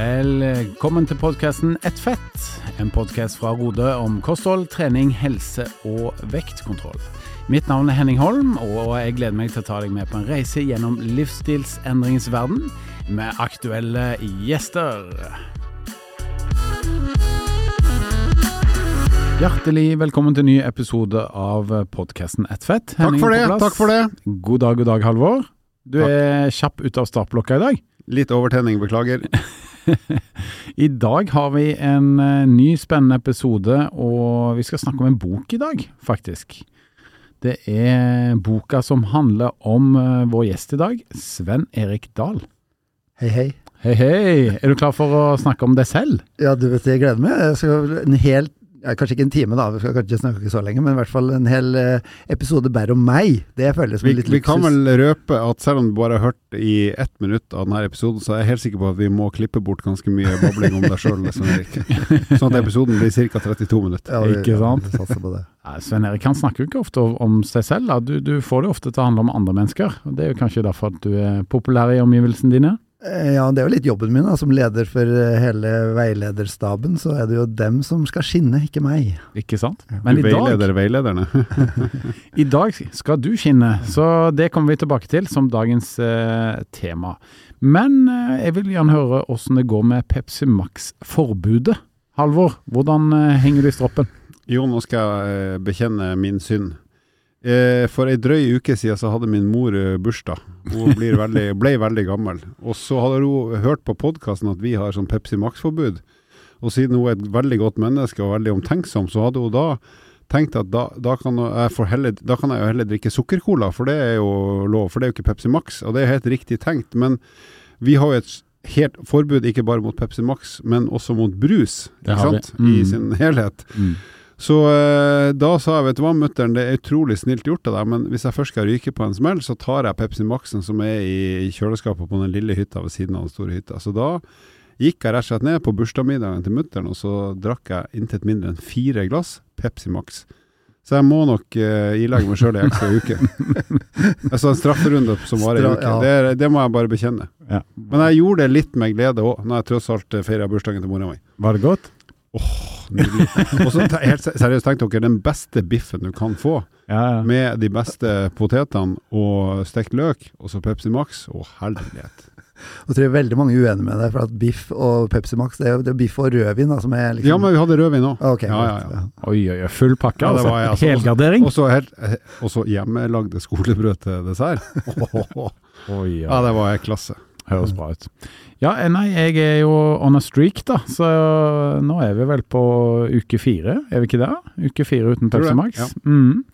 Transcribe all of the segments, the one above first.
Velkommen til podkasten Ett fett, en podkast fra Rode om kosthold, trening, helse og vektkontroll. Mitt navn er Henning Holm, og jeg gleder meg til å ta deg med på en reise gjennom livsstilsendringens verden med aktuelle gjester. Hjertelig velkommen til en ny episode av podkasten Ett fett. Takk for det. takk for det. God dag, god dag, Halvor. Du Takk. er kjapp ut av startblokka i dag. Litt overtenning, beklager. I dag har vi en eh, ny spennende episode, og vi skal snakke om en bok i dag, faktisk. Det er boka som handler om eh, vår gjest i dag, Sven Erik Dahl. Hei, hei. Hei, hei! Er du klar for å snakke om deg selv? Ja, du vet, jeg gleder meg. Jeg skal en hel, ja, kanskje ikke en time, da, vi skal kanskje ikke snakke så lenge, men i hvert fall en hel eh, episode bare om meg. Det føles som Vi, litt vi kan vel røpe at selv om du bare har hørt i ett minutt av denne episoden, så er jeg helt sikker på at vi må klippe bort ganske mye babling om deg sjøl, Erik. Sånn at episoden blir ca. 32 minutter. Ja, vi- Ikke sant? Ja, satser på det. Nei, Sven Erik han snakker jo ikke ofte om seg selv. Da. Du, du får det ofte til å handle om andre mennesker. og Det er jo kanskje derfor at du er populær i omgivelsene dine? Eh, Ja, det er jo litt jobben min, da. Som leder for eh, hele veilederstaben, så er det jo dem som skal skinne, ikke meg. Ikke sant? Du i veileder dag veileder veilederne. I dag skal du skinne, så det kommer vi tilbake til som dagens eh, tema. Men eh, jeg vil gjerne høre åssen det går med Pepsi Max-forbudet. Halvor, hvordan eh, henger du i stroppen? Jo, nå skal jeg eh, bekjenne min synd. Eh, For ei drøy uke siden så hadde min mor eh, bursdag. Hun blir veldig, ble veldig gammel. Og så hadde hun hørt på podkasten at vi har sånn Pepsi Max-forbud. Og siden hun er et veldig godt menneske og veldig omtenksom, så hadde hun da tenkt at da, da, kan, jeg heller, da kan jeg jo heller drikke sukkercola, for det er jo lov. For det er jo ikke Pepsi Max, og det er helt riktig tenkt. Men vi har jo et helt forbud ikke bare mot Pepsi Max, men også mot brus, ikke sant, mm. I Mm. sin helhet. Så eh, da sa jeg, vet du hva mutter'n, det er utrolig snilt gjort av deg, men hvis jeg først skal ryke på en smell, så tar jeg Pepsi Max-en som er i, kjøleskapet på den lille hytta ved siden av den store hytta. Så da gikk jeg rett og slett ned på bursdagsmiddagen til mutter'n, og så drakk jeg intet mindre enn fire glass Pepsi Max. Så jeg må nok uh, ilegge meg sjøl ei ekstra uke. altså en strafferunde som varer ei uke. ja. Det, er- det må jeg bare bekjenne. Ja. Men jeg gjorde det litt med glede òg, når jeg tross alt feira bursdagen til mora mi. Var det godt? Nydelig. Og så helt seriøst, tenk dere den beste biffen du kan få, Ja, ja. med de beste potetene og stekt løk, og så Pepsi Max. Å, herlighet. Og tror jeg veldig mange er uenige med deg, for at biff og Pepsi Max, det er jo biff og rødvin da, som er liksom Ja, men vi hadde rødvin òg. Okay, ja, ja, ja. Oi, oi, oi. Full pakke, Ja, altså. altså. Helgardering. Og så eh, og så hjemmelagde skolebrød til dessert. Oi, oi. Ja, det var klasse. Høres bra ut. Ja, eh, nei, jeg er jo on a streak, da. Så nå er vi vel på uke fire, er vi ikke det? Uke fire uten Pepsi Max. ja. Mm.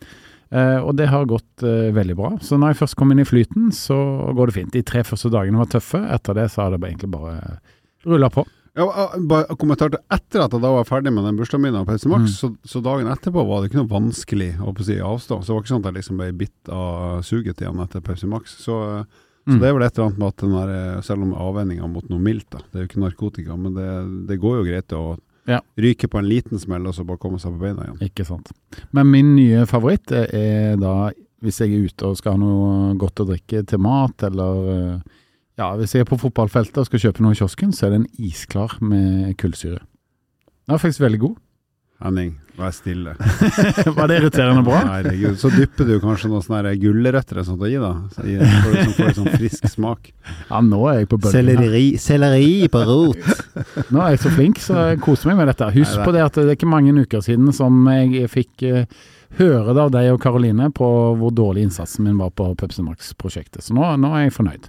Eh, og det har gått eh, veldig bra. Så når jeg først kom inn i flyten, så går det fint. De tre første dagene var tøffe. Etter det så har det egentlig bare rulla på. Ja, bare kommentar til etter at jeg da var ferdig med den bursdagen min av Pepsi Max, Mm. så, så dagen etterpå var det ikke noe vanskelig å på si, avstå. Så det var ikke sånn at jeg liksom ble bitt av suget igjen etter Pepsi Max. Så, eh, så Mm. det er vel et eller annet med at den der, eh, selv om avvenninga mot noe mildt, da, det er jo ikke narkotika, men det, det går jo greit å Ja. ryke på en liten smell og så bare komme seg på beina igjen. Ikke sant. Men min nye favoritt eh, er da hvis jeg er ute og skal ha noe godt å drikke til mat, eller eh, ja, hvis jeg er på fotballfeltet og skal kjøpe noe i kiosken, så er det en isklar med kullsyre. Den er faktisk veldig god. Henning, vær stille. Var det irriterende bra? Herregud. Så dypper du kanskje noen sånne gulrøtter og sånt gi, da. Så i- For det som får en sånn frisk smak. Ja, nå er jeg på bølgen. Selleri, selleri på rot. Nå er jeg så flink, så jeg koser meg med dette. Husk Nei, det- på det at det er ikke mange uker siden som jeg fikk eh, høre det av deg og Karoline på hvor dårlig innsatsen min var på Pepsi Max-prosjektet. Så nå, nå er jeg fornøyd.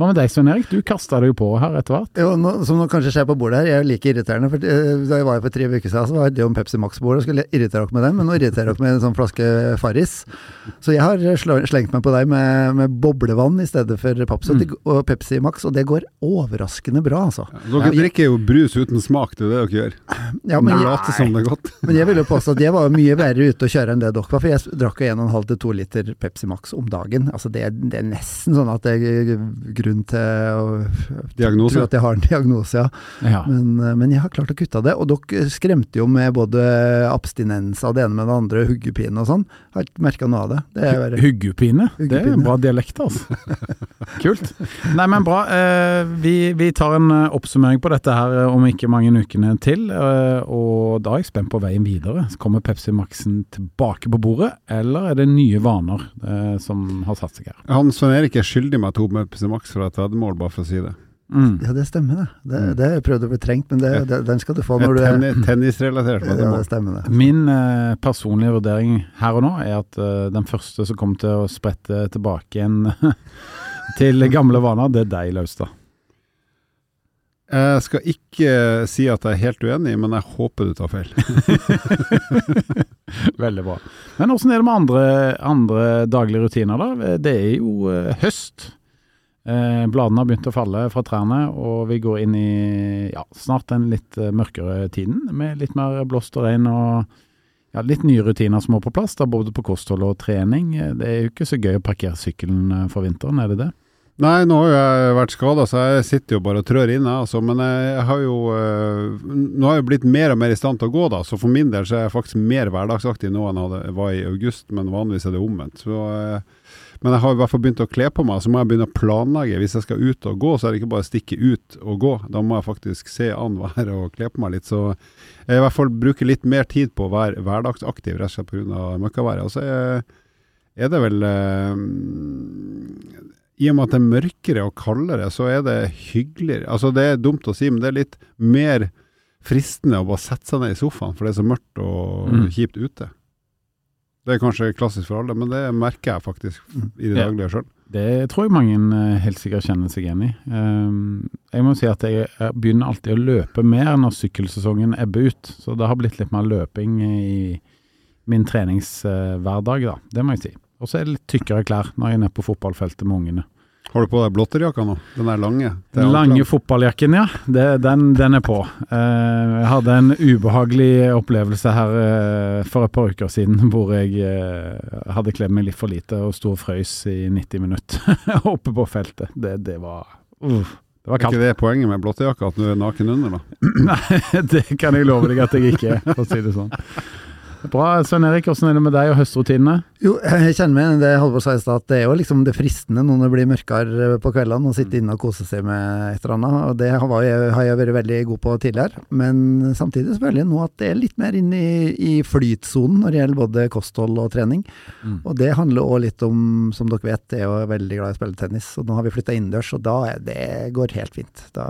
Hva med deg, Svein Erik? Du kasta deg jo på her etter hvert. Jo, nå, som nå kanskje skjer på bordet her, jeg er like irriterende. For, eh, da jeg var her for tre uker siden, så var det om Pepsi Max-bordet. og Skulle irritere dere med den, men nå irriterer dere med en sånn flaske Farris. Så jeg har slengt meg på deg med, med boblevann i stedet for Paps mm. og Pepsi Max, og det går overraskende bra, altså. Dere drikker jo brus uten smak, det er det dere gjør. Ja, men, jeg, later som det er godt. men jeg vil jo påstå at jeg var mye verre ute å kjøre enn det dere var, for jeg drakk jo 1,5 til 2 liter Pepsi Max om dagen. Altså det, det er nesten sånn at jeg grunn til å Diagnose. tro at jeg har en diagnose, ja. Ja. Men, eh, men jeg har klart å kutte det. Og dere skremte jo med både abstinens av det ene med det andre, huggepine og sånn. Har ikke merka noe av det. Det er bare Huggepine. Det er en bra dialekt, altså. Kult. Nei, men bra. Eh, vi, vi tar en eh, oppsummering på dette her om ikke mange ukene til. og da er jeg spent på veien videre. Kommer Pepsi Max-en tilbake på bordet, eller er det nye vaner som har satt seg her? Han Svein Erik er skyldig meg to med Pepsi Max fra et veddemål, bare for å si det. Mm. Ja, det stemmer, det. Det, Mm. det har jeg prøvd å bli trengt, men det, det, den skal du få når du er tenni- tennisrelatert Ja, det stemmer, det. Min eh, personlige vurdering her og nå er at eh, den første som kommer til å sprette tilbake igjen til gamle vaner, det er deg, Laustad. Jeg skal ikke si at jeg er helt uenig, men jeg håper du tar feil. Veldig bra. Men åssen er det med andre, andre daglige rutiner, da? Det er jo eh, høst. Eh, bladene har begynt å falle fra trærne, og vi går inn i ja, snart den litt eh, mørkere tiden, med litt mer blåst og regn og ja, litt nye rutiner som må på plass, da, både på kosthold og trening. Eh, Det er jo ikke så gøy å parkere sykkelen for vinteren, er det det? Nei, nå har jeg vært skada, så jeg sitter jo bare og trør inn. Altså, men jeg har jo Nå har jeg blitt mer og mer i stand til å gå, da. Så for min del så er jeg faktisk mer hverdagsaktig nå enn jeg var i august, men vanligvis er det omvendt. Så, men jeg har i hvert fall begynt å kle på meg, så må jeg begynne å planlegge. Hvis jeg skal ut og gå, så er det ikke bare å stikke ut og gå. Da må jeg faktisk se an været og kle på meg litt. Så jeg i hvert fall bruker litt mer tid på å være hverdagsaktiv, rett og slett pga. møkkaværet. Og så er, er det vel eh, i og med at det er mørkere og kaldere, så er det hyggeligere. Altså Det er dumt å si, men det er litt mer fristende å bare sette seg ned i sofaen, for det er så mørkt og Mm. kjipt ute. Det er kanskje klassisk for alle, men det merker jeg faktisk i det daglige sjøl. Det tror jeg mange eh, helt sikkert kjenner seg igjen i. Um, jeg må si at jeg jeg begynner alltid å løpe mer når sykkelsesongen ebber ut, så det har blitt litt mer løping i min treningshverdag, da. Det må jeg si. Og så er det litt tykkere klær når jeg er nede på fotballfeltet med ungene. Har du på deg blåtterjakka nå? Den er lange? Den lange fotballjakken, ja. Det, den, den er på. Eh, jeg hadde en ubehagelig opplevelse her eh, for et par uker siden hvor jeg eh, hadde kledd meg litt for lite og sto og frøys i 90 minutter oppe på feltet. Det, det var uh, Det var Er ikke det poenget med blåtterjakka, at du er naken under, da? Nei, det kan jeg love deg at jeg ikke er, for å si det sånn. Bra. Svein Erik, hvordan er det med deg og høstrutinene? Jo, jeg kjenner meg det Halvor sa i stad, at det er jo liksom det fristende når det blir mørkere på kveldene, å sitte inne og kose seg med et eller annet. Og det har jeg, har jeg vært veldig god på tidligere. Men samtidig så føler jeg nå at det er litt mer inn i, i flytsonen når det gjelder både kosthold og trening. Mm. Og det handler òg litt om, som dere vet, jeg er jo veldig glad i å spille tennis. Og nå har vi flytta innendørs, og da er det går helt fint. Da,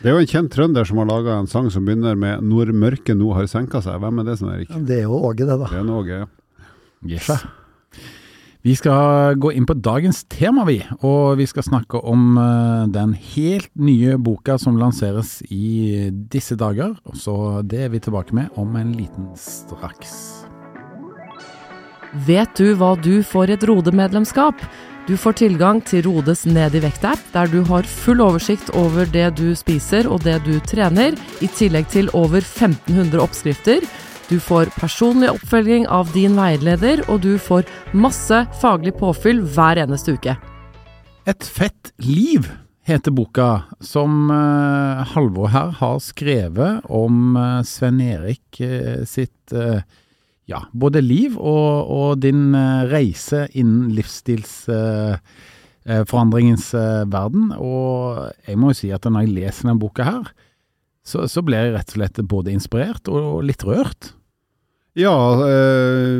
Det er jo en kjent trønder som har laga en sang som begynner med 'Når mørket nå har senka seg'. Hvem er det, Svein Erik? det er jo Åge, det, da. Det er Åge, ja. Yes. Vi skal gå inn på dagens tema, vi. Og vi skal snakke om eh, den helt nye boka som lanseres i disse dager. Så det er vi tilbake med om en liten straks. Vet du hva du får i et Rode-medlemskap? Du får tilgang til Rodes Ned i vekt-app, der du har full oversikt over det du spiser og det du trener, i tillegg til over 1500 oppskrifter. Du får personlig oppfølging av din veileder, og du får masse faglig påfyll hver eneste uke. Et fett liv heter boka, som eh, Halvor her har skrevet om eh, Sven Erik eh, sitt ja, både liv og, og din eh, reise innen livsstilsforandringens eh, eh, verden. Og jeg må jo si at når jeg leser denne boka her, så, så blir jeg rett og slett både inspirert og litt rørt. Ja,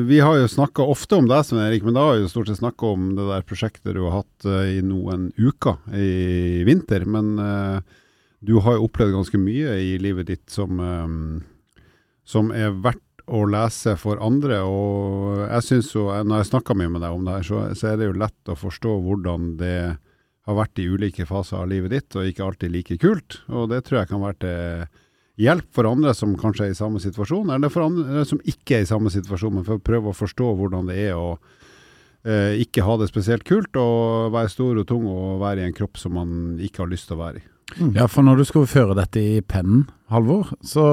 vi har jo snakka ofte om deg, Svein Erik, men da har vi jo stort sett snakka om det der prosjektet du har hatt i noen uker i vinter. Men du har jo opplevd ganske mye i livet ditt som, som er verdt å lese for andre. Og jeg syns jo, når jeg snakker mye med deg om det her, så, så er det jo lett å forstå hvordan det har vært i ulike faser av livet ditt, og ikke alltid like kult. Og det tror jeg kan være til hjelp for andre som kanskje er i samme situasjon, eller for andre som ikke er i samme situasjon, men for å prøve å forstå hvordan det er å eh, ikke ha det spesielt kult, og være stor og tung og være i en kropp som man ikke har lyst til å være i. Ja, for når du skulle føre dette i pennen, Halvor, så,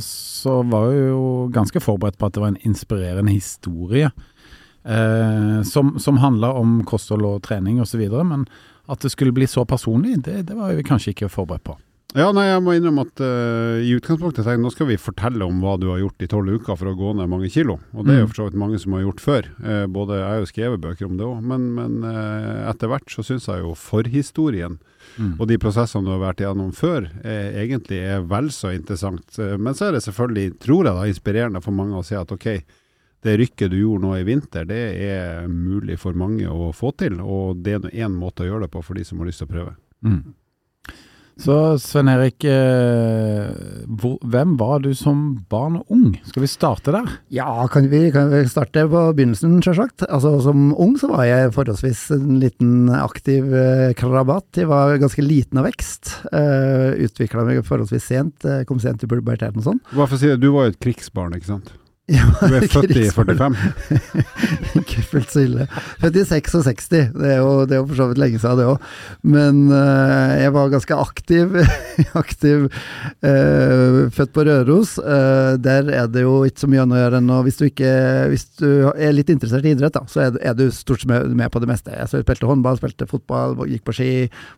så var jeg jo ganske forberedt på at det var en inspirerende historie. Eh, som som handla om kosthold og trening osv. Men At det skulle bli så personlig, det, det var vi kanskje ikke forberedt på. Ja, nei, jeg må innrømme at uh, i utgangspunktet tenkte jeg nå skal vi fortelle om hva du har gjort i tolv uker for å gå ned mange kilo. Og det er jo Mm. for så vidt mange som har gjort før. Uh, både Jeg har jo skrevet bøker om det òg, men, men uh, etter hvert så syns jeg jo forhistorien Mm. og de prosessene du har vært igjennom før, er, egentlig er vel så interessant. Eh, Men så er det selvfølgelig, tror jeg da, inspirerende for mange å si at ok, det rykket du gjorde nå i vinter, det er mulig for mange å få til. Og det er én måte å gjøre det på for de som har lyst til å prøve. Mm. Så Svein Erik, eh, hvor, hvem var du som barn og ung? Skal vi starte der? Ja, kan vi, kan vi starte på begynnelsen, selvsagt. Altså, som ung så var jeg forholdsvis en liten aktiv eh, krabat. Jeg var ganske liten av vekst. Uh, Utvikla meg forholdsvis sent, eh, kom sent i puberteten og sånn. Bare for å si det, du var jo et krigsbarn, ikke sant? Du er født i 45. Ikke fullt så ille. Født i 66, det er jo, det er jo for så vidt lenge siden det òg. Men uh, jeg var ganske aktiv. aktiv uh, født på Røros. Uh, der er det jo ikke så mye annet å gjøre enn å Hvis Hvis du er litt interessert i idrett, da, så er, du- er du stort sett med, på det meste. Jeg spilte håndball, spilte fotball, gikk på ski,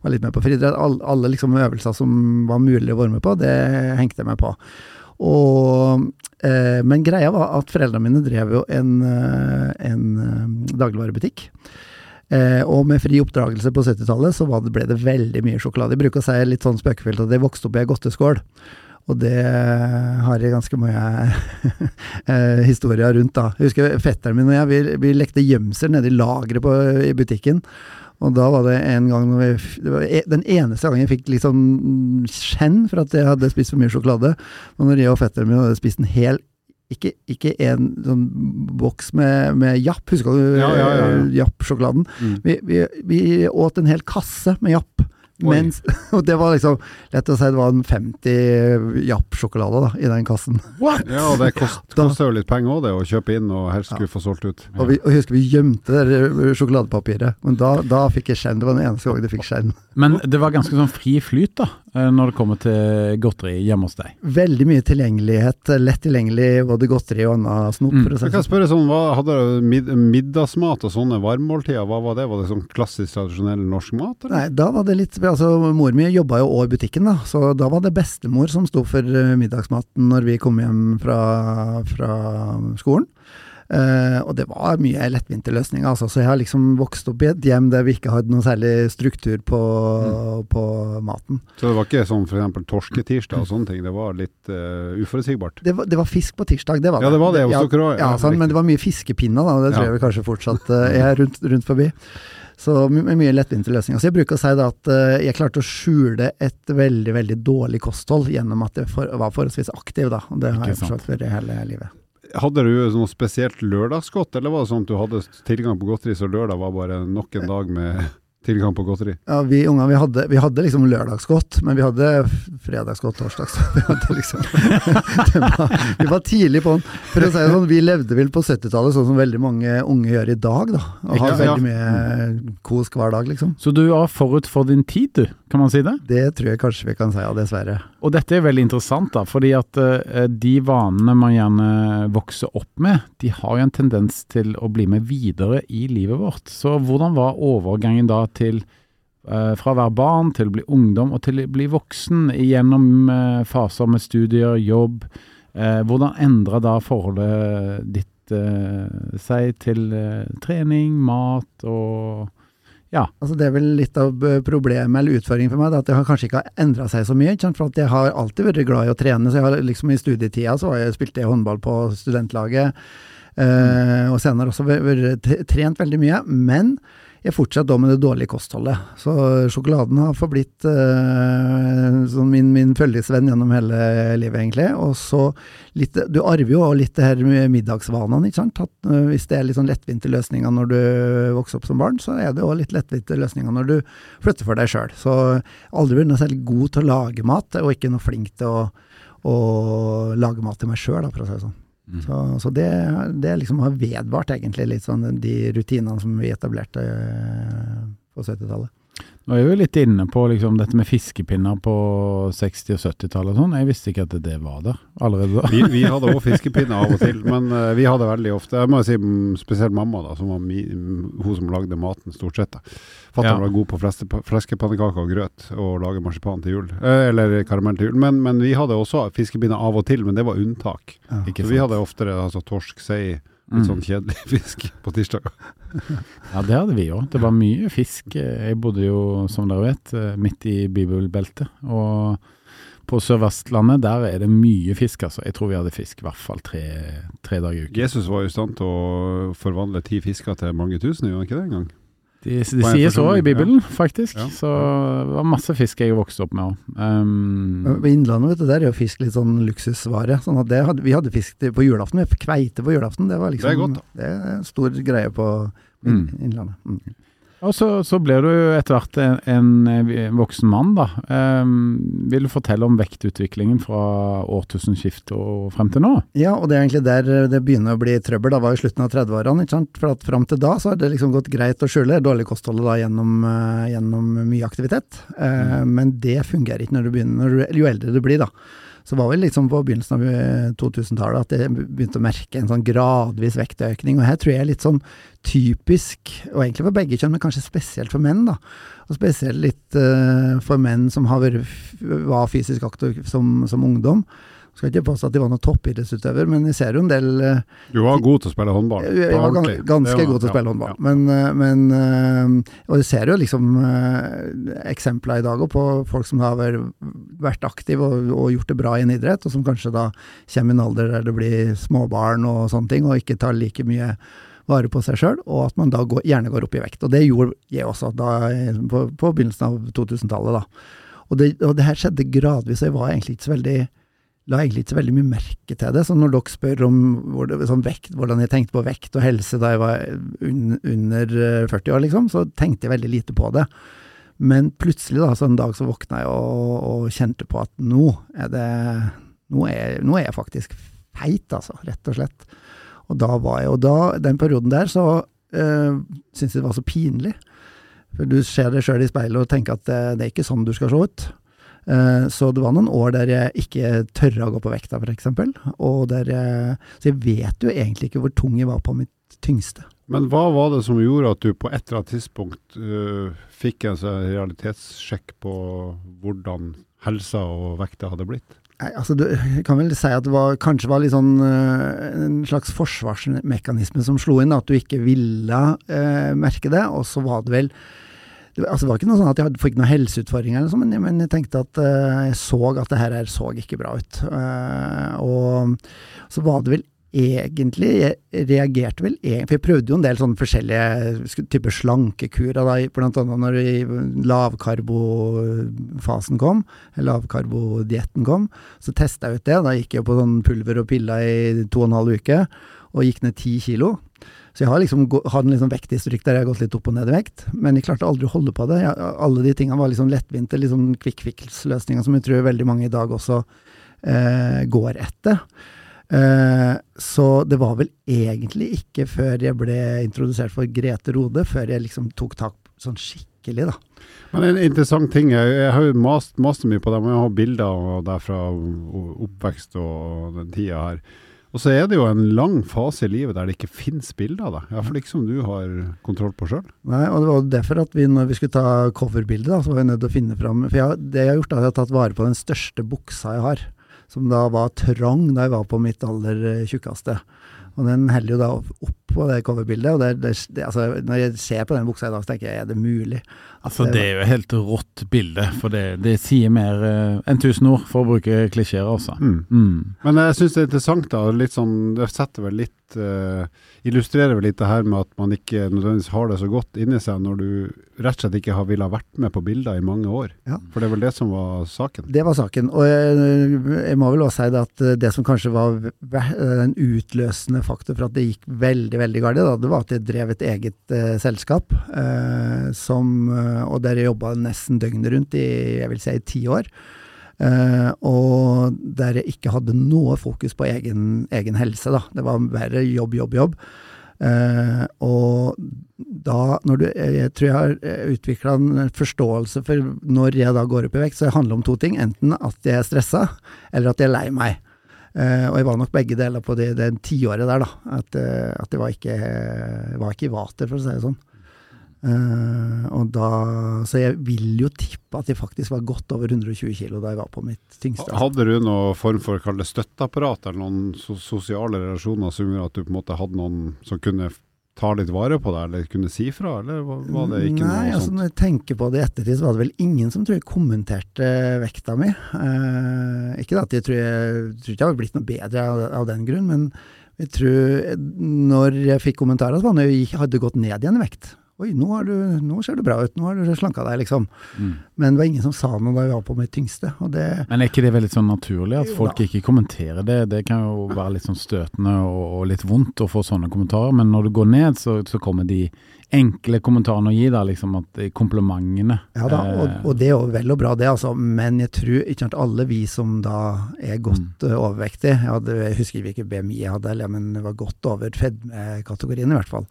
var litt med på friidrett. Alle, alle liksom øvelser som var mulig å være med på, det hengte jeg meg på. Og, eh, men greia var at foreldrene mine drev jo en, eh, en eh, dagligvarebutikk. Eh, og med fri oppdragelse på 70-tallet så det, ble det veldig mye sjokolade. Jeg bruker å si litt sånn spøkefullt at jeg vokste opp i ei godteskål. Og det har jeg ganske mye eh, historier rundt, da. Jeg husker fetteren min og jeg, vi, vi lekte gjemsel nede i lageret i butikken. Og da var det en gang vi, det var e- Den eneste gangen jeg fikk litt sånn skjenn for at jeg hadde spist for mye sjokolade, Men når jeg og fetteren min hadde spist en hel ikke, ikke en sånn boks med, med Japp, husker du Ja, ja, ja, ja. eh, Japp-sjokoladen? Mm. Vi, vi, vi åt en hel kasse med Japp. Mens, og det var liksom Lett å si det var en 50 Japp-sjokolade da, i den kassen. What? Ja, og det kost, koster jo litt penger òg, det, å kjøpe inn og helst skulle få solgt ut. Og, vi, og husker vi gjemte det der sjokoladepapiret. Men da, da fikk jeg skjenn. Det var den eneste gangen jeg fikk skjenn. Men det var ganske sånn fri flyt da, eh, når det kommer til godteri hjemme hos deg. Veldig mye tilgjengelighet. Lett tilgjengelig både godteri og annen snop. Mm. Jeg kan sånn. spørre sånn, hva, Hadde du mid middagsmat og sånne varmmåltider, hva var det? Var det sånn klassisk tradisjonell norsk mat? Eller? Nei, da var det litt Altså, mor mi jobba jo òg i butikken, da. Så da var det bestemor som sto for eh, middagsmaten når vi kom hjem fra, fra skolen. Uh, og det var mye lettvinte løsninger, altså. Så jeg har liksom vokst opp i et hjem der vi ikke hadde noe særlig struktur på, på maten. Så det var ikke sånn f.eks. torsketirsdag og sånne ting, det var litt uh, uforutsigbart? Det var, det var fisk på tirsdag, det var det. Ja, det var det hos ja, dere òg? Ja, sånn, men det var mye fiskepinner, da. Det tror jeg vi kanskje fortsatt uh, er rundt, rundt forbi. Så med mye lettvinte løsninger. Så jeg bruker å si at eh, jeg klarte å skjule et veldig, veldig dårlig kosthold gjennom at jeg for, var forholdsvis aktiv, da. Og det har jeg forsøkt vært hele livet. Hadde du noe spesielt lørdagsgodt, eller var det sånn at du hadde tilgang på godteri, så lørdag var bare nok en dag med tilgang på godteri? Ja, vi unger vi hadde, vi hadde liksom lørdagsgodt, men vi hadde fredagsgodt, torsdags. Vi, hadde liksom, var, vi var tidlig på den. For å si det sånn, vi levde vel på 70-tallet sånn som veldig mange unge gjør i dag, da. Og har veldig mye kos hver dag, liksom. Så du var forut for din tid, du, kan man si det? Det tror jeg kanskje vi kan si, ja, dessverre. Og dette er veldig interessant, da, fordi at uh, de vanene man gjerne vokser opp med, de har jo en tendens til å bli med videre i livet vårt. Så hvordan var overgangen da til eh, fra å være barn til å bli ungdom og til å bli voksen gjennom eh, faser med studier, jobb? Eh, hvordan endra da forholdet ditt seg til trening, mat og ja. Altså Det er vel litt av problemet eller utfordringen for meg, at det har kanskje ikke har endra seg så mye. For jeg har alltid vært glad i å trene. så jeg har liksom I studietida så har jeg, spilte jeg håndball på studentlaget. Eh, og senere også vært trent veldig mye. Men jeg fortsetter da med det dårlige kostholdet. Så sjokoladen har forblitt uh, min, min følgesvenn gjennom hele livet, egentlig. Og så litt Du arver jo litt det her med middagsvanene, ikke sant. At, uh, hvis det er litt sånn lettvinte løsninger når du vokser opp som barn, så er det òg litt lettvinte løsninger når du flytter for deg sjøl. Så aldri vært noe særlig god til å lage mat, og ikke noe flink til å, å lage mat til meg sjøl, for å si det sånn. Så, så det, det liksom har vedvart egentlig litt sånn de rutinene som vi etablerte eh, på 70-tallet. Nå er vi litt inne på liksom, dette med fiskepinner på 60- og 70-tallet og sånn. Jeg visste ikke at det var der allerede da. Vi, vi hadde òg fiskepinner av og til, men uh, vi hadde veldig ofte Jeg må jo si spesielt mamma, da, som var mi, hun som lagde maten stort sett. Fatter'n Ja. var god på fleske- fleskepannekaker og grøt, og lage marsipan til jul. uh, eller karamell til jul. Men, men vi hadde også fiskepinner av og til, men det var unntak. Ikke Så vi hadde oftere altså, torsk, sei, litt Mm. sånn kjedelig fisk på tirsdager. Ja, det hadde vi òg. Det var mye fisk. Jeg bodde jo, som dere vet, eh, midt i bibelbeltet. Og på Sør-Vestlandet, der er det mye fisk, altså. Jeg tror vi hadde fisk i hvert fall tre, tre dager i uken. Jesus var i stand til å forvandle ti fisker til mange tusen, gjorde han ikke det engang? De, de sier så i Bibelen, Bibelen, faktisk. Ja. Så det var masse fisk jeg vokste opp med òg. Um, I Innlandet, vet du, der er jo fisk litt sånn luksusvare. Sånn at det hadde, vi hadde fisk på julaften, vi kveite på julaften. Det var liksom Det er godt, da. Det er en stor greie på Mm. Innlandet. Mm. Og så, så ble du etter hvert en, en eh, voksen mann, da. Um, vil du fortelle om vektutviklingen fra årtusenskiftet og frem til nå? Ja, og det er egentlig der eh, det begynner å bli trøbbel. Da var jo slutten av 30-årene, ikke sant. For at fram til da så har det liksom gått greit å skjule dårlig kosthold da gjennom, eh, gjennom mye aktivitet. Eh, Men det fungerer ikke når du begynner, når du, jo eldre du blir, da. Så var vel liksom på begynnelsen av eh, 2000-tallet at jeg begynte å merke en sånn gradvis vektøkning. Og her tror jeg er litt sånn typisk, og egentlig for begge kjønn, men kanskje spesielt for menn, da. Og spesielt litt uh, for menn som vært, var fysisk aktive som, som ungdom. Skal ikke påstå at de var noen toppidrettsutøver, men jeg ser jo en del eh, Du var god til å spille håndball. jeg var gans, ganske var- god til å ja, spille håndball. ja. Men, eh, men eh, Og jeg ser jo liksom eksempler i dag òg på folk som har vært, aktive og, og gjort det bra i en idrett, og som kanskje da kommer i en alder der det blir småbarn og sånne ting, og ikke tar like mye vare på seg sjøl, og at man da går, gjerne går opp i vekt. Og det gjorde jeg også da, på, på begynnelsen av 2000-tallet. da. Og det, og det her skjedde gradvis, og jeg var egentlig ikke så veldig la egentlig ikke så veldig mye merke til det. Så når dere spør om sånn vekt, hvordan jeg tenkte på vekt og helse da jeg var un, under eh, 40 år, liksom, så tenkte jeg veldig lite på det. Men plutselig, da, så en dag så våkna jeg og, og kjente på at nå er det Nå er, nå er jeg faktisk feit, altså, rett og slett. Og da var jeg Og da, den perioden der, så øh, syntes jeg det var så pinlig. For du ser deg sjøl i speilet og tenker at det, det er ikke sånn du skal se ut. Eh, Så det var noen år der jeg ikke tørra å gå på vekta, f.eks. Og der jeg Så jeg vet jo egentlig ikke hvor tung jeg var på mitt tyngste. Men hva var det som gjorde at du på et eller annet tidspunkt uh, fikk en sånn realitetssjekk på hvordan helsa og vekta hadde blitt? Nei, altså du kan vel si at det var, kanskje var sånn eh, en slags forsvarsmekanisme som slo inn, at du ikke ville eh, merke det. Og så var det vel det, altså det var ikke noe sånn at jeg fikk noen helseutfordringer, eller sånt, men, men jeg tenkte at uh, jeg så at det her, så ikke bra ut. Uh, og så var det vel egentlig Jeg reagerte vel egentlig For jeg prøvde jo en del sånne forskjellige typer slankekurer, da, blant annet når lavkarbofasen kom, eller lavkarbodietten kom. Så testa jeg ut det. Da gikk jeg på sånn pulver og piller i to og en halv uke, og gikk ned ti kilo. Så jeg har liksom hatt en liksom vekthistorikk der jeg har gått litt opp og ned i vekt, men jeg klarte aldri å holde på det. Jeg, alle de tingene var liksom lettvinte, liksom quick fix-løsninger som jeg tror veldig mange i dag også eh, går etter. Eh, så det var vel egentlig ikke før jeg ble introdusert for Grete Rode, før jeg liksom tok tak sånn skikkelig, da. Men en interessant ting, jeg, jeg har jo mast, mast mye på det, men jeg har bilder av deg fra oppvekst og den tida her. Og så er det jo en lang fase i livet der det ikke finnes bilder av deg. Iallfall ikke som du har kontroll på sjøl. Nei, og det var derfor at vi, når vi skulle ta coverbildet, da, så var vi nødt til å finne fram For jeg, det jeg har gjort, er at jeg har tatt vare på den største buksa jeg har. Som da var trang da jeg var på mitt aller eh, tjukkeste. Og den heller jo da opp på det coverbildet. Og det, det, det, altså, når jeg ser på den buksa i dag, så tenker jeg er det mulig? Altså, det er jo et helt rått bilde, for det, det sier mer uh, enn tusen ord, for å bruke klisjeer, altså. Mm. Mm. Men jeg syns det er interessant, da. Litt sånn, det setter vel litt eh, Illustrerer vel litt det her med at man ikke nødvendigvis har det så godt inni seg når du rett og slett ikke har villet vært med på bilder i mange år. Ja. For det er vel det som var saken. Det var saken. Og jeg, jeg må vel også si det at eh, det som kanskje var den en utløsende faktor for at det gikk veldig, veldig galt, da, det var at jeg drev et eget uh, selskap, uh, som, eh, og der jeg jobba nesten døgnet rundt i jeg vil si, ti år. Eh, og der jeg ikke hadde noe fokus på egen, egen helse. Da. Det var bare jobb, jobb, jobb. Uh, og da, du, jeg tror jeg har utvikla en forståelse for når jeg da går opp i vekt, så det handler om to ting. Enten at jeg er stressa, eller at jeg er lei meg. Uh, og jeg var nok begge deler på det, det tiåret der, da. At, eh, at jeg var ikke, var ikke i vater, for å si det sånn. Eh, og da, så jeg vil jo tippe at jeg faktisk var godt over 120 kg da jeg var på mitt tyngste. Hadde du noen form for det støtteapparat eller noen so sosiale relasjoner som gjorde at du på en måte hadde noen som kunne ta litt vare på deg, eller kunne si fra, eller var det ikke Nei, noe altså sånt? når jeg tenker på det i ettertid, så var det vel ingen som tror jeg kommenterte vekta mi. Uh, ikke at jeg tror jeg tror ikke jeg har blitt noe bedre av, av den grunn, men jeg tror når jeg fikk kommentarer, så var det når jeg hadde gått ned igjen i vekt. Oi, nå, har du, nå ser du bra ut, nå har du slanka deg, liksom. Mm. Men det var ingen som sa noe da jeg var på mitt tyngste. Det, Men er ikke det veldig sånn naturlig at folk da. ikke kommenterer det? Det kan jo være litt sånn støtende og, og litt vondt å få sånne kommentarer, men når du går ned, så, så kommer de enkle kommentarene å gi deg, liksom at komplimentene. Ja da, og, Eh, og det er jo vel og bra det, altså. Men jeg tror ikke sant, alle vi som da er godt eh, overvektige jeg, hadde, jeg husker ikke hvilken BMI jeg hadde, men det var godt over fedmekategorien i hvert fall.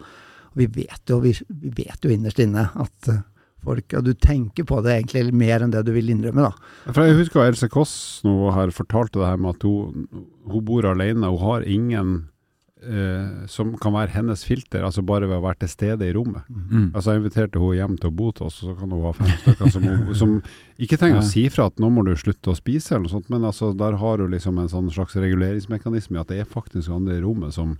Og vi vet jo, vi, vi vet jo innerst inne at eh, folk Og du tenker på det egentlig mer enn det du vil innrømme, da. For jeg husker Else Kåss nå her fortalte det her med at hun, hun bor alene, hun har ingen Uh, som kan være hennes filter, altså bare ved å være til stede i rommet. mm. Altså Jeg inviterte hun hjem til å bo til oss, og så kan hun ha fem stykker som, som ikke trenger Ja. å si fra at nå må du slutte å spise, eller noe sånt, men altså der har hun liksom en sånn slags reguleringsmekanisme i at det er faktisk andre i rommet som,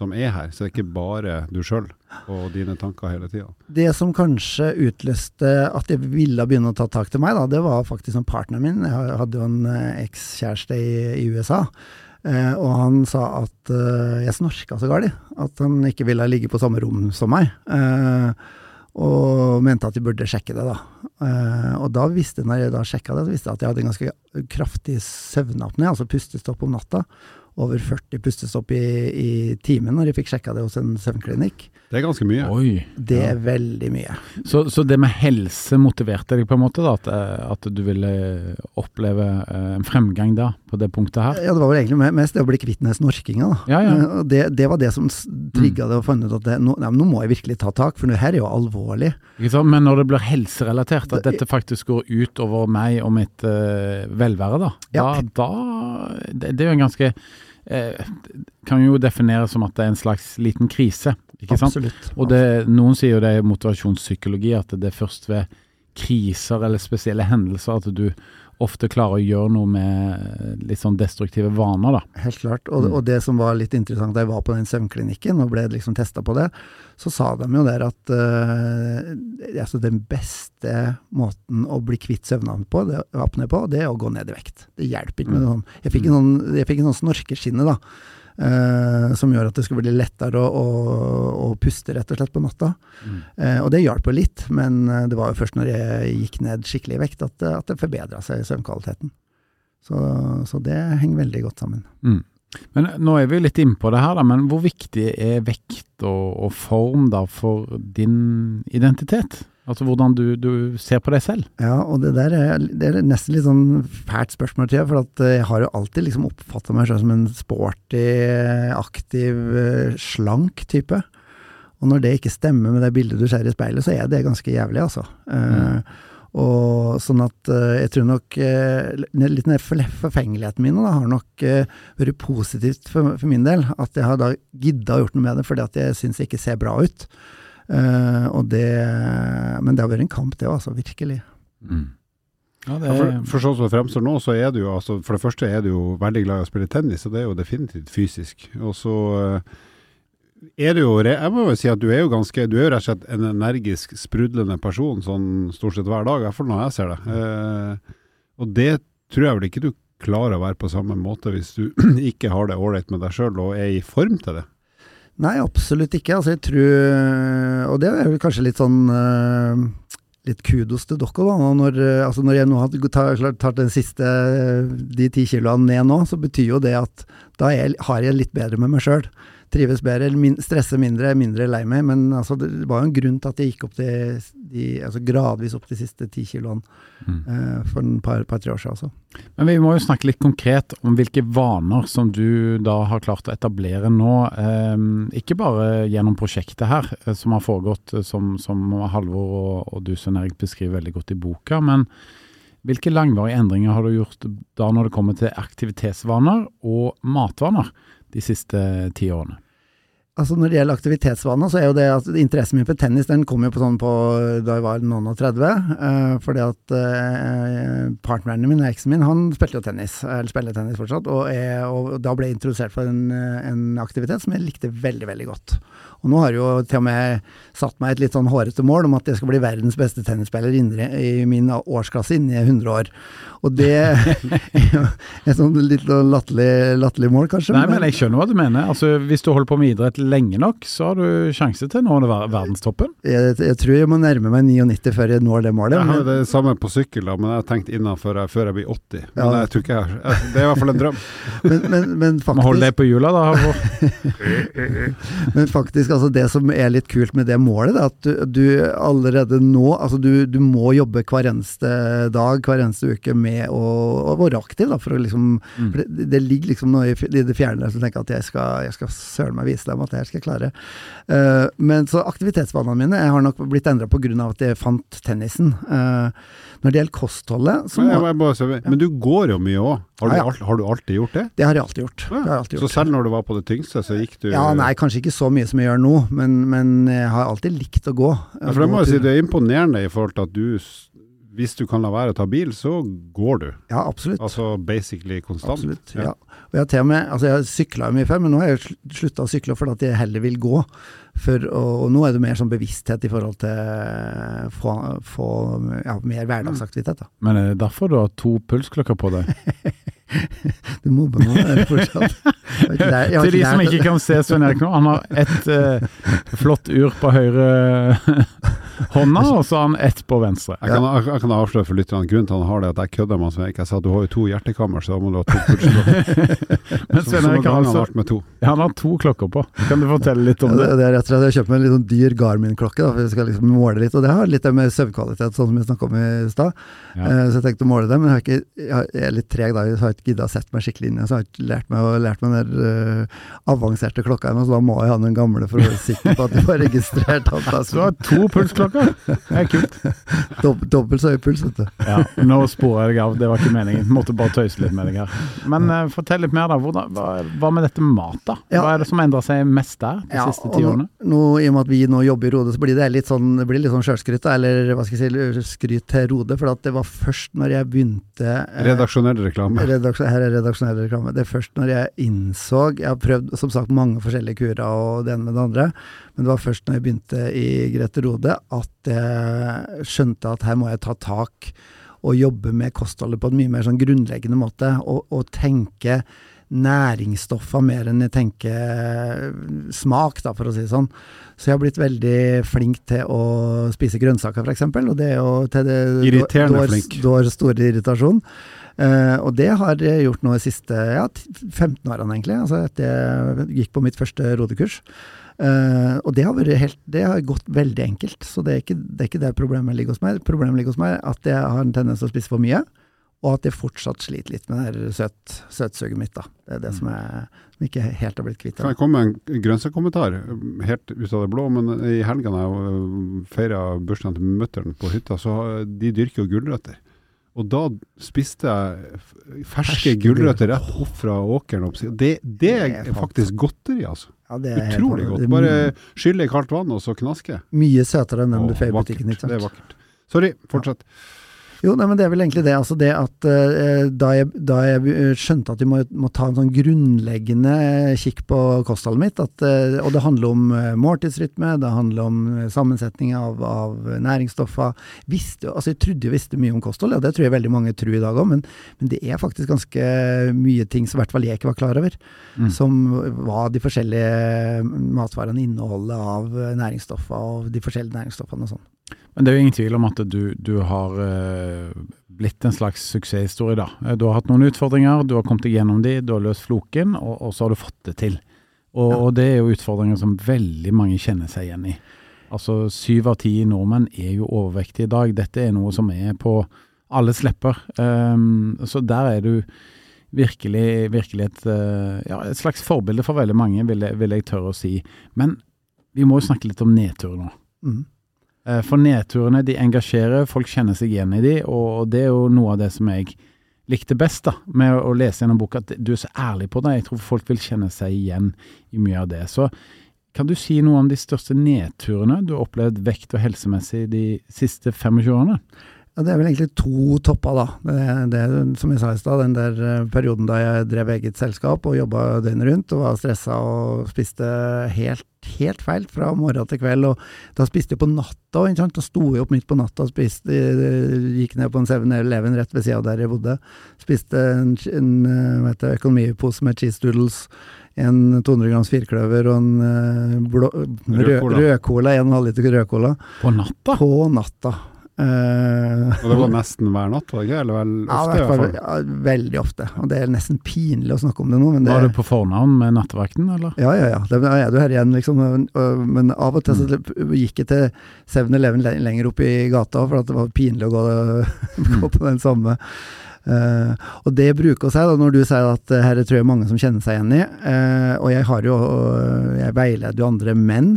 som er her. Så det er ikke bare du sjøl og dine tanker hele tida. Det som kanskje utløste at jeg ville begynne å ta tak til meg, da, det var faktisk som partneren min. Jeg hadde jo en eh, ekskjæreste i, i USA. Eh, og han sa at eh, jeg snorka så galt, at han ikke ville ligge på samme rom som meg. Eh, og mente at vi burde sjekke det, da. Eh, og da visste når jeg da sjekka det, så visste jeg at jeg hadde en ganske kraftig søvnapné, altså pustestopp om natta. Over 40 pustestopp i, i timen når jeg fikk sjekka det hos en søvnklinikk. Det er ganske mye. Oi. Det er veldig mye. Så, så det med helse motiverte deg på en måte, da? At, eh, at du ville oppleve eh, en fremgang da, på det punktet her? Ja, det var vel egentlig mest det å bli kvitt den snorkinga, da. Ja, ja. Det, det var det som trigga det og fant ut at det, nå, nei, nå må jeg virkelig ta tak, for det her er jo alvorlig. Ikke sant? Men når det blir helserelatert, at dette faktisk går ut over meg og mitt uh, velvære, da, Ja. da, da det, det er jo en ganske Kan jo defineres som at det er en slags liten krise, ikke sant? Absolutt. Og det, noen sier jo det er motivasjonspsykologi, at det er først ved kriser eller spesielle hendelser at du ofte klarer å gjøre noe med litt sånn destruktive vaner, da. Helt klart. Og, Mm. og det som var litt interessant da jeg var på den søvnklinikken og ble liksom testa på det, så sa de jo der at uh, altså den beste måten å bli kvitt søvnapné på, på, det er å gå ned i vekt. Det hjelper ikke med noen sånn. Jeg fikk en sånn, jeg fikk en sånn snorkeskinne, da. Eh, som gjør at det skulle bli lettere å, å, å puste, rett og slett, på natta. Eh, og det hjalp jo litt, men eh, det var jo først når jeg gikk ned skikkelig i vekt at, det- at det forbedra seg, søvnkvaliteten. Så, så det henger veldig godt sammen. Mm. Men nå er vi litt innpå det her, da, men hvor viktig er vekt og, og form da for din identitet? Altså hvordan du, du ser på deg selv? Ja, og det der er, det er nesten litt sånn fælt spørsmål til for eh, jeg har jo alltid liksom oppfatta meg selv som en sporty, aktiv, eh, slank type. Og når det ikke stemmer med det bildet du ser i speilet, så er det ganske jævlig, altså. Eh, og sånn at uh, jeg tror nok uh, litt den der forfengeligheten min da, har nok vært positivt for, for min del. At jeg har da gidda å gjort noe med det, fordi at jeg syns jeg ikke ser bra ut. Eh, og det, men det har vært en kamp, det òg, altså. Virkelig. Ja, det Ja, for, er, for sånn som det fremstår nå, så er du jo altså, For det første er du jo veldig glad i å spille tennis, og det er jo definitivt fysisk. Og så eh, er du jo Jeg må jo si at du er jo ganske Du er jo rett og slett en energisk, sprudlende person sånn stort sett hver dag, i hvert fall når jeg ser det. Eh, og det tror jeg vel ikke du klarer å være på samme måte hvis du ikke har det ålreit med deg sjøl og er i form til det. Nei, absolutt ikke. Altså, jeg tror Og det er vel kanskje litt sånn uh, Litt kudos til dere, da. Når, eh, altså når jeg nå har tar, tar den siste eh, de ti kiloene ned nå, så betyr jo det at Da jeg, har jeg litt bedre med meg sjøl. Trives bedre, min, stresser mindre, mindre lei meg. Men altså, det var jo en grunn til at jeg gikk opp til de, altså gradvis opp de siste ti kiloene Mm. uh, for et par, par, år siden. Altså. Men vi må jo snakke litt konkret om hvilke vaner som du da har klart å etablere nå. Eh, ikke bare gjennom prosjektet her, eh, som har foregått eh, som, som Halvor og, og du Svein Erik beskriver veldig godt i boka. Men hvilke langvarige endringer har du gjort da når det kommer til aktivitetsvaner og matvaner de siste ti årene? Altså Når det gjelder aktivitetsvaner, så er jo det at interessen min for tennis den kom jo på sånn på da jeg var noen og 30. Uh, fordi at uh, partneren min, eksen min, han spilte jo tennis, eller spiller tennis fortsatt. Og, jeg, og da ble jeg introdusert for en, en aktivitet som jeg likte veldig, veldig godt. Og nå har jeg jo til og med satt meg et litt sånn hårete mål om at jeg skal bli verdens beste tennisspiller i min årsklasse innen 100 år. Og det er et sånn litt latterlig, latterlig mål, kanskje. Nei, men jeg skjønner hva du mener. Altså, Hvis du holder på med idrett lenge nok, så har du sjanse til å nå ver- verdenstoppen. jeg, jeg tror jeg må nærme meg 99 før jeg når det målet. Jeg har det samme på sykkel, da, men jeg har tenkt innenfor før jeg blir 80. Men Ja. jeg tror ikke jeg har Det er i hvert fall en drøm. men, men, men faktisk... det faktisk, på hjula, da. Men faktisk altså det som er litt kult med det målet, det er at du, du allerede nå altså du, du må jobbe hver eneste dag, hver eneste uke med å, å være aktiv. Da, for å liksom, Mm. for det, det ligger liksom noe i, det fjerne som tenker at jeg skal, jeg skal søren meg vise dem at det her skal jeg klare. Uh, men så aktivitetsvanene mine jeg har nok blitt endra pga. at jeg fant tennisen. Uh, når det gjelder kostholdet, så Men, må, jeg bare, så, men du går jo mye òg. Har, du Ja, ja. alt- har du alltid gjort det? det har jeg alltid gjort. Ja. Jeg alltid Så selv når du var på det tyngste, så gikk du Ja, nei, kanskje ikke så mye som jeg gjør nå, men, men jeg har alltid likt å gå. Ja, For jeg må jeg jo si det er imponerende i forhold til at du Hvis du kan la være å ta bil, så går du. Ja, absolutt. Altså basically konstant. Absolutt, ja. Og jeg har til og med, altså jeg sykla mye før, men nå har jeg sl- slutta å sykle fordi at jeg heller vil gå. For, og, og nå er det mer sånn bevissthet i forhold til få, få ja, mer hverdagsaktivitet. Da. Men er det derfor du har to pulsklokker på deg? Du mobber meg fortsatt. Lært- Til de som ikke kan se Svein Erik nå, han har ett eh, flott ur på høyre hånda, og så har han ett på venstre. Jeg kan, jeg, jeg kan avsløre for lytterne grunnen til at han har det, at jeg kødder med han Svein Erik. Jeg sa at du har jo to hjertekammer, så da må du ha to pulser. Men Svein Erik har han altså to. ja, han har to klokker på. Kan du fortelle litt om Ja, det, det? det er rett og slett Jeg har kjøpt meg en litt sånn dyr Garmin-klokke, for jeg skal liksom måle litt. Og det har litt det med søvnkvalitet, sånn som vi snakka om i stad. Ja. Eh, så jeg tenkte å måle det, men jeg, har ikke, jeg er litt treg da, Jeg har ikke gidda å sette meg skikkelig inn i. Så har jeg ikke lært meg, lært meg den eh, avanserte klokka ennå, så da må jeg ha den gamle for å være sikker på at jeg får registrert du har to pulsklokker? Det er kult. dob dobbelt så høy puls, vet du. Ja, nå sporer jeg deg av, det var ikke meningen. Måtte bare tøyse litt med deg her. Men uh, fortell litt mer, da. Hvordan, hva, hva med dette med mat, da? Hva er det som endrer seg mest der de siste ti årene? nå, I og med at vi nå jobber i Rode, så blir det litt sånn, det blir litt sånn sjølskryt, eller hva skal jeg si, skryt til Rode. For at det var først når jeg begynte uh, Redaksjonell reklame. Redaksjon, her er redaksjonell reklame. Det er først når jeg innså Jeg har prøvd som sagt mange forskjellige kurer og det ene med det andre, men det var først når jeg begynte i Grete Rode at jeg skjønte at her må jeg ta tak og jobbe med kostholdet på en mye mer sånn grunnleggende måte, og, og tenke næringsstoffer mer enn jeg tenker smak, da, for å si det sånn. Så jeg har blitt veldig flink til å spise grønnsaker, f.eks., og det er jo til det Irriterende flink. dår store irritasjon. Eh, og det har jeg gjort nå de siste ja, 15 årene, egentlig. Altså etter jeg gikk på mitt første rodekurs. Uh, og det har, helt, det har gått veldig enkelt, så det er, ikke, det er ikke det problemet ligger hos meg. Problemet ligger hos meg at jeg har en tendens til å spise for mye, og at jeg fortsatt sliter litt med det søt, søtsuget mitt. da. Det er det som, jeg som ikke helt har blitt kvitt. Kan jeg komme med en grønnsakskommentar, helt ut av det blå? Men i helga da jeg feira bursdagen til mutter'n på hytta, så de dyrker jo gulrøtter. Og da spiste jeg ferske gulrøtter rett opp fra åkeren. opp. Det, det er faktisk godteri, altså. Ja, det er Utrolig godt. Bare skylle i kaldt vann, og så knaske. Mye søtere enn den vakkert. Det er vakkert. Sorry, fortsett. Jo, nei, men det er vel egentlig det. Altså det at eh, da, jeg, da jeg eh, skjønte at jeg må, må ta en sånn grunnleggende kikk på kostholdet mitt, at, eh, og det handler om eh, måltidsrytme, det handler om eh, sammensetning av, av næringsstoffer visste, altså Jeg trodde jeg visste mye om kosthold, og det tror jeg veldig mange tror i dag òg, men, men det er faktisk ganske mye ting som i hvert fall jeg ikke var klar over, Mm. som hva de forskjellige matvarene inneholder av eh, næringsstoffer, og de forskjellige næringsstoffene og sånn. Men det er jo ingen tvil om at du, du har eh, blitt en slags suksesshistorie, da. Eh, Du har hatt noen utfordringer, du har kommet deg gjennom de, du har løst floken, og, og så har du fått det til. Og, og det er jo utfordringer som veldig mange kjenner seg igjen i. Altså syv av ti nordmenn er jo overvektige i dag. Dette er noe som er på alles lepper. Um, så der er du virkelig, virkelig et, eh, ja, et slags forbilde for veldig mange, vil jeg, vil jeg tørre å si. Men vi må jo snakke litt om nedtur nå. Mm. Eh, For nedturene de engasjerer, folk kjenner seg igjen i de, og det er jo noe av det som jeg likte best da, med å lese gjennom boka, at du er så ærlig på det. Jeg tror folk vil kjenne seg igjen i mye av det. Så kan du si noe om de største nedturene du har opplevd vekt- og helsemessig de siste 25 årene? Ja, det er vel egentlig to topper, da. Det, det som jeg sa i stad, den der eh, perioden da jeg drev eget selskap og jobba døgnet rundt og var stressa og spiste helt, helt feil fra morgen til kveld. Og da spiste jeg på natta, ikke sant. Da sto jeg opp midt på natta og spiste, eh, gikk ned på en 7-Eleven rett ved sida av der jeg bodde. Spiste en, en eh, økonomipose med cheese doodles. En 200 grams firkløver og en blå, rød, rødcola, 1,5 liter rødcola, På natta? på natta. Eh, Og det var nesten hver natt, var det ikke? Eller vel ofte, ja, fall, i hvert fall. ja, veldig ofte. Og det er nesten pinlig å snakke om det nå, men det Var du på fornavn med nattevakten, eller? Ja, ja, ja. Da er du her igjen, liksom. Men av og til så gikk jeg til 7-Eleven lenger opp i gata, for det var pinlig å gå, gå på den samme. Uh, og det bruker å si, da, når du sier at uh, her tror jeg mange som kjenner seg igjen i, Uh, og jeg har jo Jeg veileder jo andre menn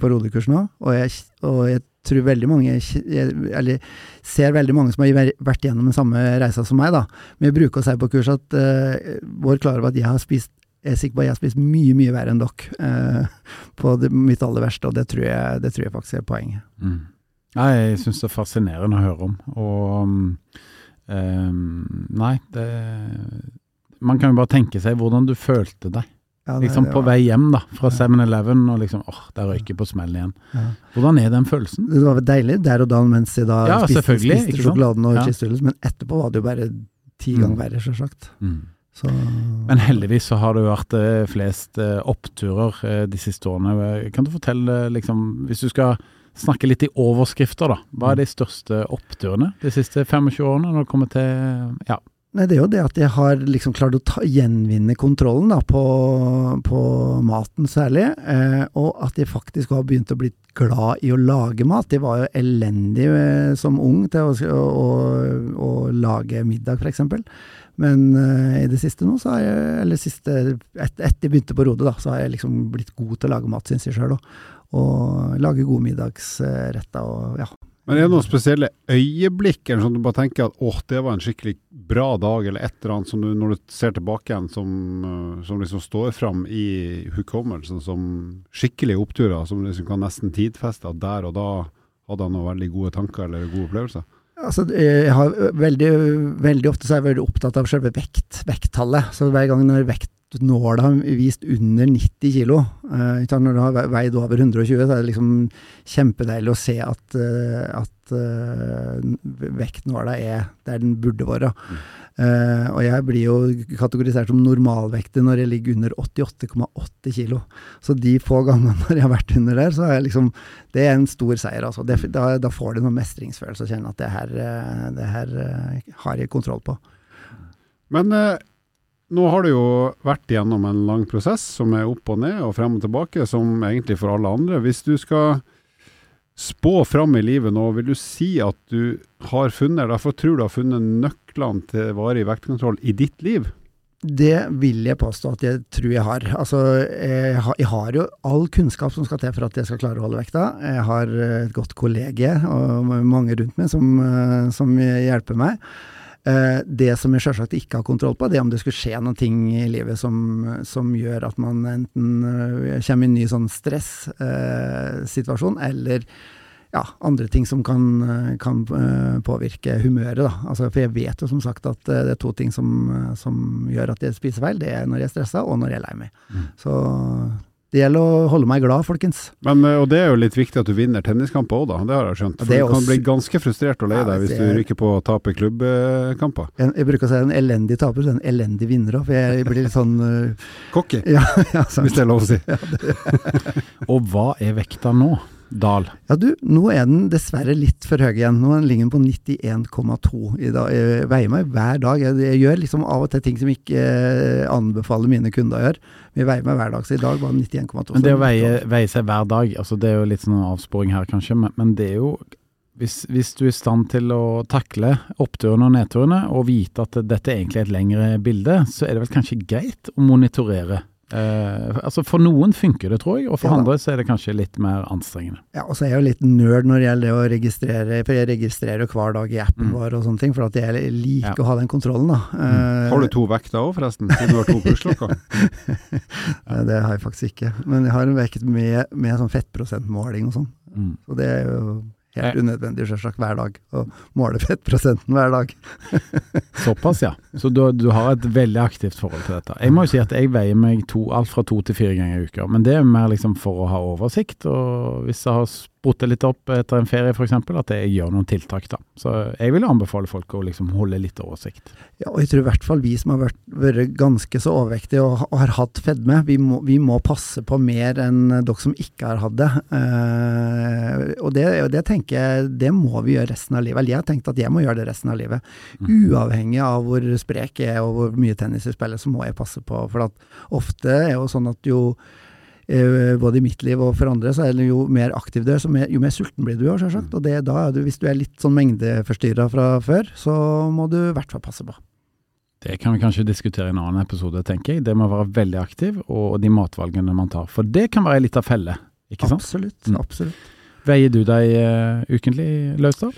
på rodekurs nå, og jeg, og jeg tror veldig mange Eller ser veldig mange som har vært- gjennom den samme reisa som meg, da. Men jeg bruker å si på kurs at uh, vår klar over at jeg har spist jeg er sikker på at jeg har spist mye, mye verre enn dere uh, på det, mitt aller verste, og det tror jeg, det tror jeg faktisk er poenget. Mm. Nei, jeg syns det er fascinerende å høre om. Og um, Nei, det Man kan jo bare tenke seg hvordan du følte deg. Ja, nei, Liksom på var- vei hjem da, fra 7-Eleven, og liksom åh, der røyker jeg på smell igjen. Ja. Hvordan er den følelsen? Det var vel deilig der og da mens jeg da Ja, spiste, spiste sjokoladen og Ja. cheese men etterpå var det jo bare ti Mm. ganger verre, selvsagt. Så, Men heldigvis så har det jo vært eh, flest eh, oppturer eh, de siste årene. Kan du fortelle, liksom, hvis du skal snakke litt i overskrifter, da. Hva er de største oppturene de siste 25 årene når det kommer til Ja. Nei, det er jo det at jeg har liksom klart å ta, gjenvinne kontrollen da, på, på maten særlig, eh, og at jeg faktisk har begynt å bli glad i å lage mat. Jeg var jo elendig eh, som ung til å, å, å lage middag, f.eks. Men eh, i det siste nå, så har jeg, eller siste, et, etter jeg begynte på Rode, da, så har jeg liksom blitt god til å lage mat, syns jeg sjøl. Og lage gode middagsretter og ja. Men er det noen spesielle øyeblikk eller sånn du bare tenker at åh, det var en skikkelig bra dag, eller et eller annet som du, når du ser tilbake igjen, som, øh, som liksom står fram i hukommelsen som skikkelige oppturer, som liksom kan nesten tidfeste at der og da hadde han noen veldig gode tanker eller gode opplevelser? Altså, jeg har veldig, veldig ofte så er jeg veldig opptatt av selve vekt, vekttallet. Så hver gang når vektnåla har vist under 90 kilo, Uh, når du har veid over 120, så er det liksom kjempedeilig å se at, uh, at uh, vektnåla er der den burde være. Uh, og jeg blir jo kategorisert som normalvektig når jeg ligger under 88,8 kilo. Så de få gangene når jeg har vært under der, så er liksom Det er en stor seier, altså. Det, da, da får du noen mestringsfølelse og kjenner at det her, eh, det her eh, har jeg kontroll på. Men eh, nå har du jo vært gjennom en lang prosess som er opp og ned og frem og tilbake, som egentlig for alle andre. Hvis du skal spå fram i livet nå, vil du si at du har funnet, derfor tror du har funnet nøklene til varig vektkontroll i ditt liv? Det vil jeg påstå at jeg tror jeg har. Altså, jeg har, jo all kunnskap som skal til for at jeg skal klare å holde vekta. Jeg har et godt kollege og mange rundt meg som, eh, som hjelper meg. Eh, Det som jeg selvsagt ikke har kontroll på, det er om det skulle skje noen ting i livet som, som gjør at man enten eh, kommer i en ny sånn stressituasjon, eller ja, andre ting som kan, eh, kan eh, påvirke humøret. Da. Altså, for jeg vet jo som sagt at eh, det er to ting som, eh, som gjør at jeg spiser feil. Det er når jeg er stressa, og når jeg er lei meg. Mm. Så det gjelder å holde meg glad, folkens. Men, eh, og det er jo litt viktig at du vinner tenniskamper òg, da. Det har jeg skjønt. For er du kan bli ganske frustrert og lei Ja, deg hvis du er- ryker på å tape klubbkamper. Jeg, jeg bruker å si en elendig taper, så en elendig vinner òg. For jeg blir litt sånn Cocky, Ja, ja hvis det er lov å si. Og hva er vekta nå? Dahl. Ja du, nå er den dessverre litt for høy igjen. Nå ligger den på 91,2 i dag. Jeg veier meg hver dag. Jeg, jeg gjør liksom av og til ting som ikke eh, anbefaler mine kunder å gjøre. Men jeg veier meg hver dag, så i dag var den 91,2. Men det å veie, veie seg hver dag, altså det er jo litt sånn avsporing her kanskje, men, men det er jo hvis, hvis, du er i stand til å takle oppturene og nedturene, og vite at dette egentlig er et lengre bilde, så er det vel kanskje greit å monitorere Eh, altså For noen funker det, tror jeg, og for ja, andre så er det kanskje litt mer anstrengende. Ja, og så er jeg jo litt nerd når det gjelder det å registrere, for jeg registrerer hver dag i appen mm. vår og sånne ting, for at jeg liker ja. å ha den kontrollen, da. Mm. Uh, har du to vekter òg, forresten, siden du har to puslokker? det har jeg faktisk ikke, men jeg har en vekt med, med sånn fettprosentmåling og sånn. Mm. Så det er jo Helt unødvendig selvsagt hver dag, å måle fettprosenten hver dag. Såpass, ja. Så du, du, har et veldig aktivt forhold til dette. Jeg må jo si at jeg veier meg to, alt fra to til fire ganger i uka, men det er mer liksom for å ha oversikt. Og hvis jeg har sprutte litt opp etter en ferie f.eks., at jeg gjør noen tiltak. da. Så jeg vil anbefale folk å liksom holde litt oversikt. Ja, og jeg tror i hvert fall vi som har vært, vært ganske så overvektige og, og, har hatt fedme, vi må, vi må, passe på mer enn dere som ikke har hatt det. Eh, og det, det, tenker jeg, det må vi gjøre resten av livet. Eller jeg har tenkt at jeg må gjøre det resten av livet. Mm. Uavhengig av hvor sprek jeg er og hvor mye tennis jeg spiller, så må jeg passe på. For ofte er jo sånn at jo både i mitt liv og for andre, så er det jo mer aktiv du er, jo mer sulten blir du jo, selvsagt. Og det, da du, hvis du er litt sånn mengdeforstyrra fra før, så må du i hvert fall passe på. Det kan vi kanskje diskutere i en annen episode, tenker jeg. Det må være veldig aktiv, og de matvalgene man tar. For det kan være litt av felle, ikke sant? Absolutt. Mm. absolutt. Veier du deg uh, ukentlig, Laustad?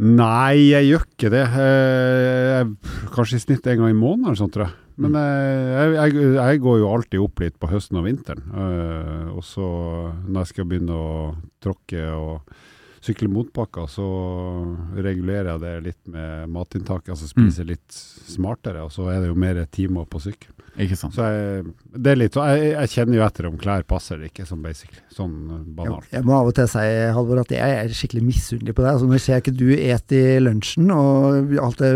Nei, jeg gjør ikke det. Uh, kanskje i snitt en gang i måneden eller sånt, tror jeg. Men eh, jeg, jeg, går jo alltid opp litt på høsten og vinteren. Uh, og så når jeg skal begynne å tråkke og sykle motbakker, så regulerer jeg det litt med matinntaket. Altså spiser mm. litt smartere, og så er det jo mer timer på sykkel. Ikke sant. Så jeg, det er litt, jeg, jeg kjenner jo etter om klær passer eller ikke, sånn basically. Sånn banalt. Jeg, jeg må av og til si, Halvor, at jeg er skikkelig misunnelig på deg. Altså, når jeg ser ikke du et i lunsjen, og alt det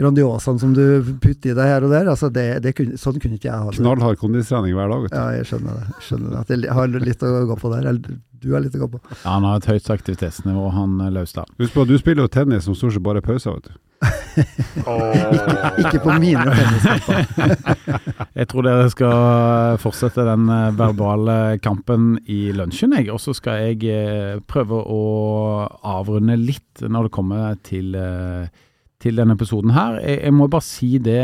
Grandiosaen som du putter i deg her og der. Altså det, det kunne, sånn kunne ikke jeg ha det. Knallhard kondistrening hver dag. Ja, jeg skjønner det. Skjønner det. At jeg har litt å gå på der. Eller du har litt å gå på. Ja, Han har et høyt aktivitetsnivå, han eh, Laustad. Husk på at du spiller jo tennis som stort sett bare pauser, vet du. ikke på mine tenniskamper. jeg tror dere skal fortsette den eh, verbale kampen i lunsjen, jeg. Og så skal jeg eh, prøve å avrunde litt når det kommer til til denne episoden her. Jeg, jeg, må bare si det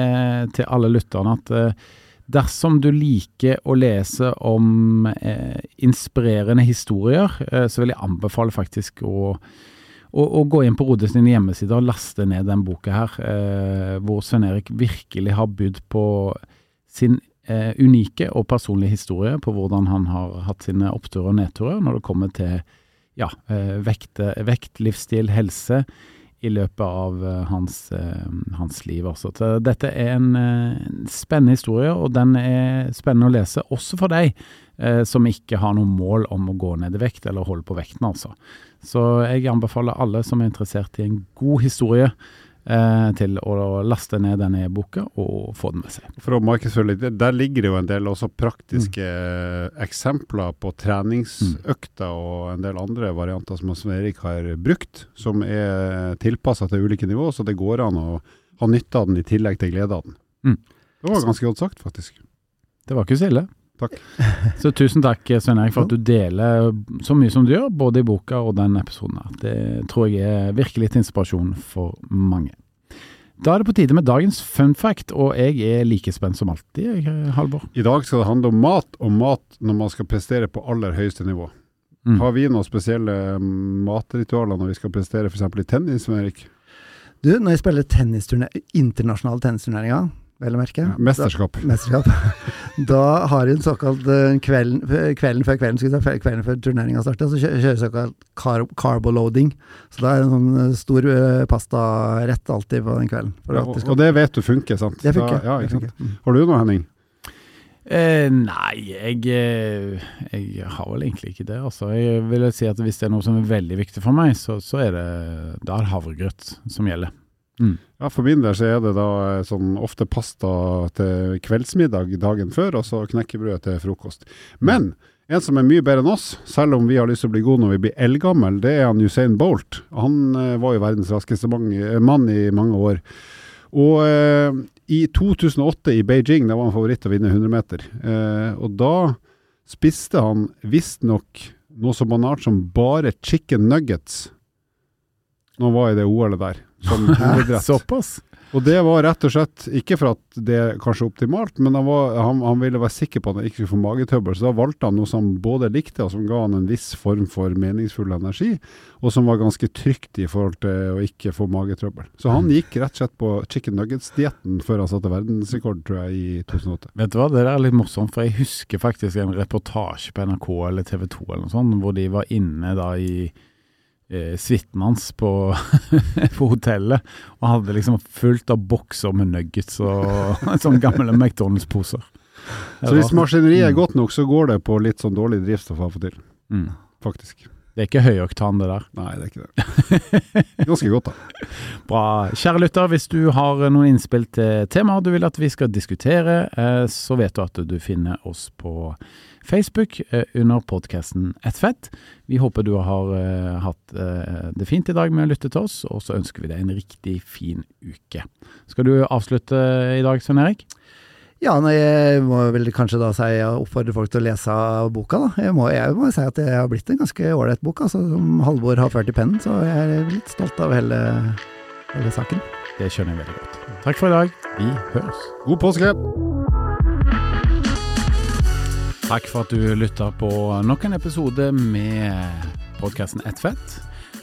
til alle lytterne at dersom du liker å lese om eh, inspirerende historier, eh, så vil jeg anbefale faktisk å, å, å gå inn på Rode sine hjemmesider og laste ned den boka her, eh, hvor Svein Erik virkelig har budd på sin eh, unike og personlige historie på hvordan han har hatt sine oppturer og nedturer når det kommer til ja, eh, vekt, vekt, livsstil, helse i løpet av uh, hans, uh, hans, liv. Også. Så dette er en uh, spennende historie, og den er spennende å lese også for deg som ikke har noe mål om å gå ned i vekt eller holde på vekten. altså. Så jeg anbefaler alle som er interessert i en god historie, eh, til å laste ned denne e-boka og få den med seg. For å markedsføre litt, Der ligger det jo en del også praktiske mm. eksempler på treningsøkter mm. og en del andre varianter som Svein Erik har brukt, som er tilpassa til ulike nivåer, så det går an å ha nytte av den i tillegg til glede av den. Mm. Det var ganske godt sagt, faktisk. Det var ikke så ille. Takk. Så tusen takk, Svein Erik, for at du deler så mye som du gjør, både i boka og den episoden. her. Det tror jeg er virkelig til inspirasjon for mange. Da er det på tide med dagens fun fact, og jeg er like spent som alltid, Halvor. I dag skal det handle om mat, og mat når man skal prestere på aller høyeste nivå. Mm. Har vi noen spesielle matritualer når vi skal prestere f.eks. i tennis, Svein Erik? Du, når jeg spiller internasjonale tennisturneringer, vel å merke. Ja, mesterskap. Da, mesterskap. da har hun såkalt uh, kvelden, kvelden, før kvelden, si, kvelden før turneringa starter, så kjører, såkalt car carboloading. Så da er det en sånn eh, stor uh, pastarett alltid på den kvelden. Ja, og, og, det vet du funker, sant? Det funker. Da, ja, det funker. Sant? Har du noe, Henning? Eh, nei, jeg, jeg, har vel egentlig ikke det. Altså. Jeg vil si at Hvis det er noe som er veldig viktig for meg, så, så er det da er havregrøt som gjelder. Mm. Ja, For min del så er det da eh, sånn ofte pasta til kveldsmiddag dagen før, og så knekkebrød til frokost. Men en som er mye bedre enn oss, selv om vi har lyst til å bli gode når vi blir eldgammel, det er han Usain Bolt. Han eh, var jo verdens raskeste eh, mann i mange år. Og eh, i 2008 i Beijing, da var han favoritt til å vinne 100 meter. Eh, og da spiste han visstnok noe så banalt som bare chicken nuggets når han var i det OL-et der, som hovedrett. Såpass? Og det var rett og slett ikke for at det er kanskje optimalt, men han, var, han, han ville være sikker på at han ikke skulle få magetøbbel, så da valgte han noe som både likte, og som ga han en viss form for meningsfull energi, og som var ganske trygt i forhold til å ikke få magetrøbbel. Så han gikk rett og slett på chicken nuggets-dietten før han satte verdensrekord, tror jeg, i 2008. Vet du hva, det der er litt morsomt, for jeg husker faktisk en reportasje på NRK eller TV 2 eller noe sånt, hvor de var inne da i eh, suiten hans på, på hotellet, og hadde liksom fullt av bokser med nuggets og sånne gamle McDonald's-poser. Så hvis maskineriet er Mm. godt nok, så går det på litt sånn dårlig drivstoff av og til, mm. faktisk. Det er ikke høyoktan, det der. Nei, det er ikke det. Ganske godt, da. Bra. Kjære lytter, hvis du har noen innspill til temaer du vil at vi skal diskutere, eh, så vet du at du finner oss på Facebook eh, under podkasten Ett fett. Vi håper du har eh, hatt det fint i dag med å lytte til oss, og så ønsker vi deg en riktig fin uke. Skal du avslutte i dag, Svein Erik? Ja, jeg må vel kanskje da si jeg oppfordrer folk til å lese boka, da. Jeg må, jeg må si at det har blitt en ganske ålreit bok, altså, som Halvor har ført i pennen. Så jeg er litt stolt av hele, hele saken. Det skjønner jeg veldig godt. Takk for i dag. Vi høres. God påske! Takk for at du lytta på nok en episode med podkasten Ett fett.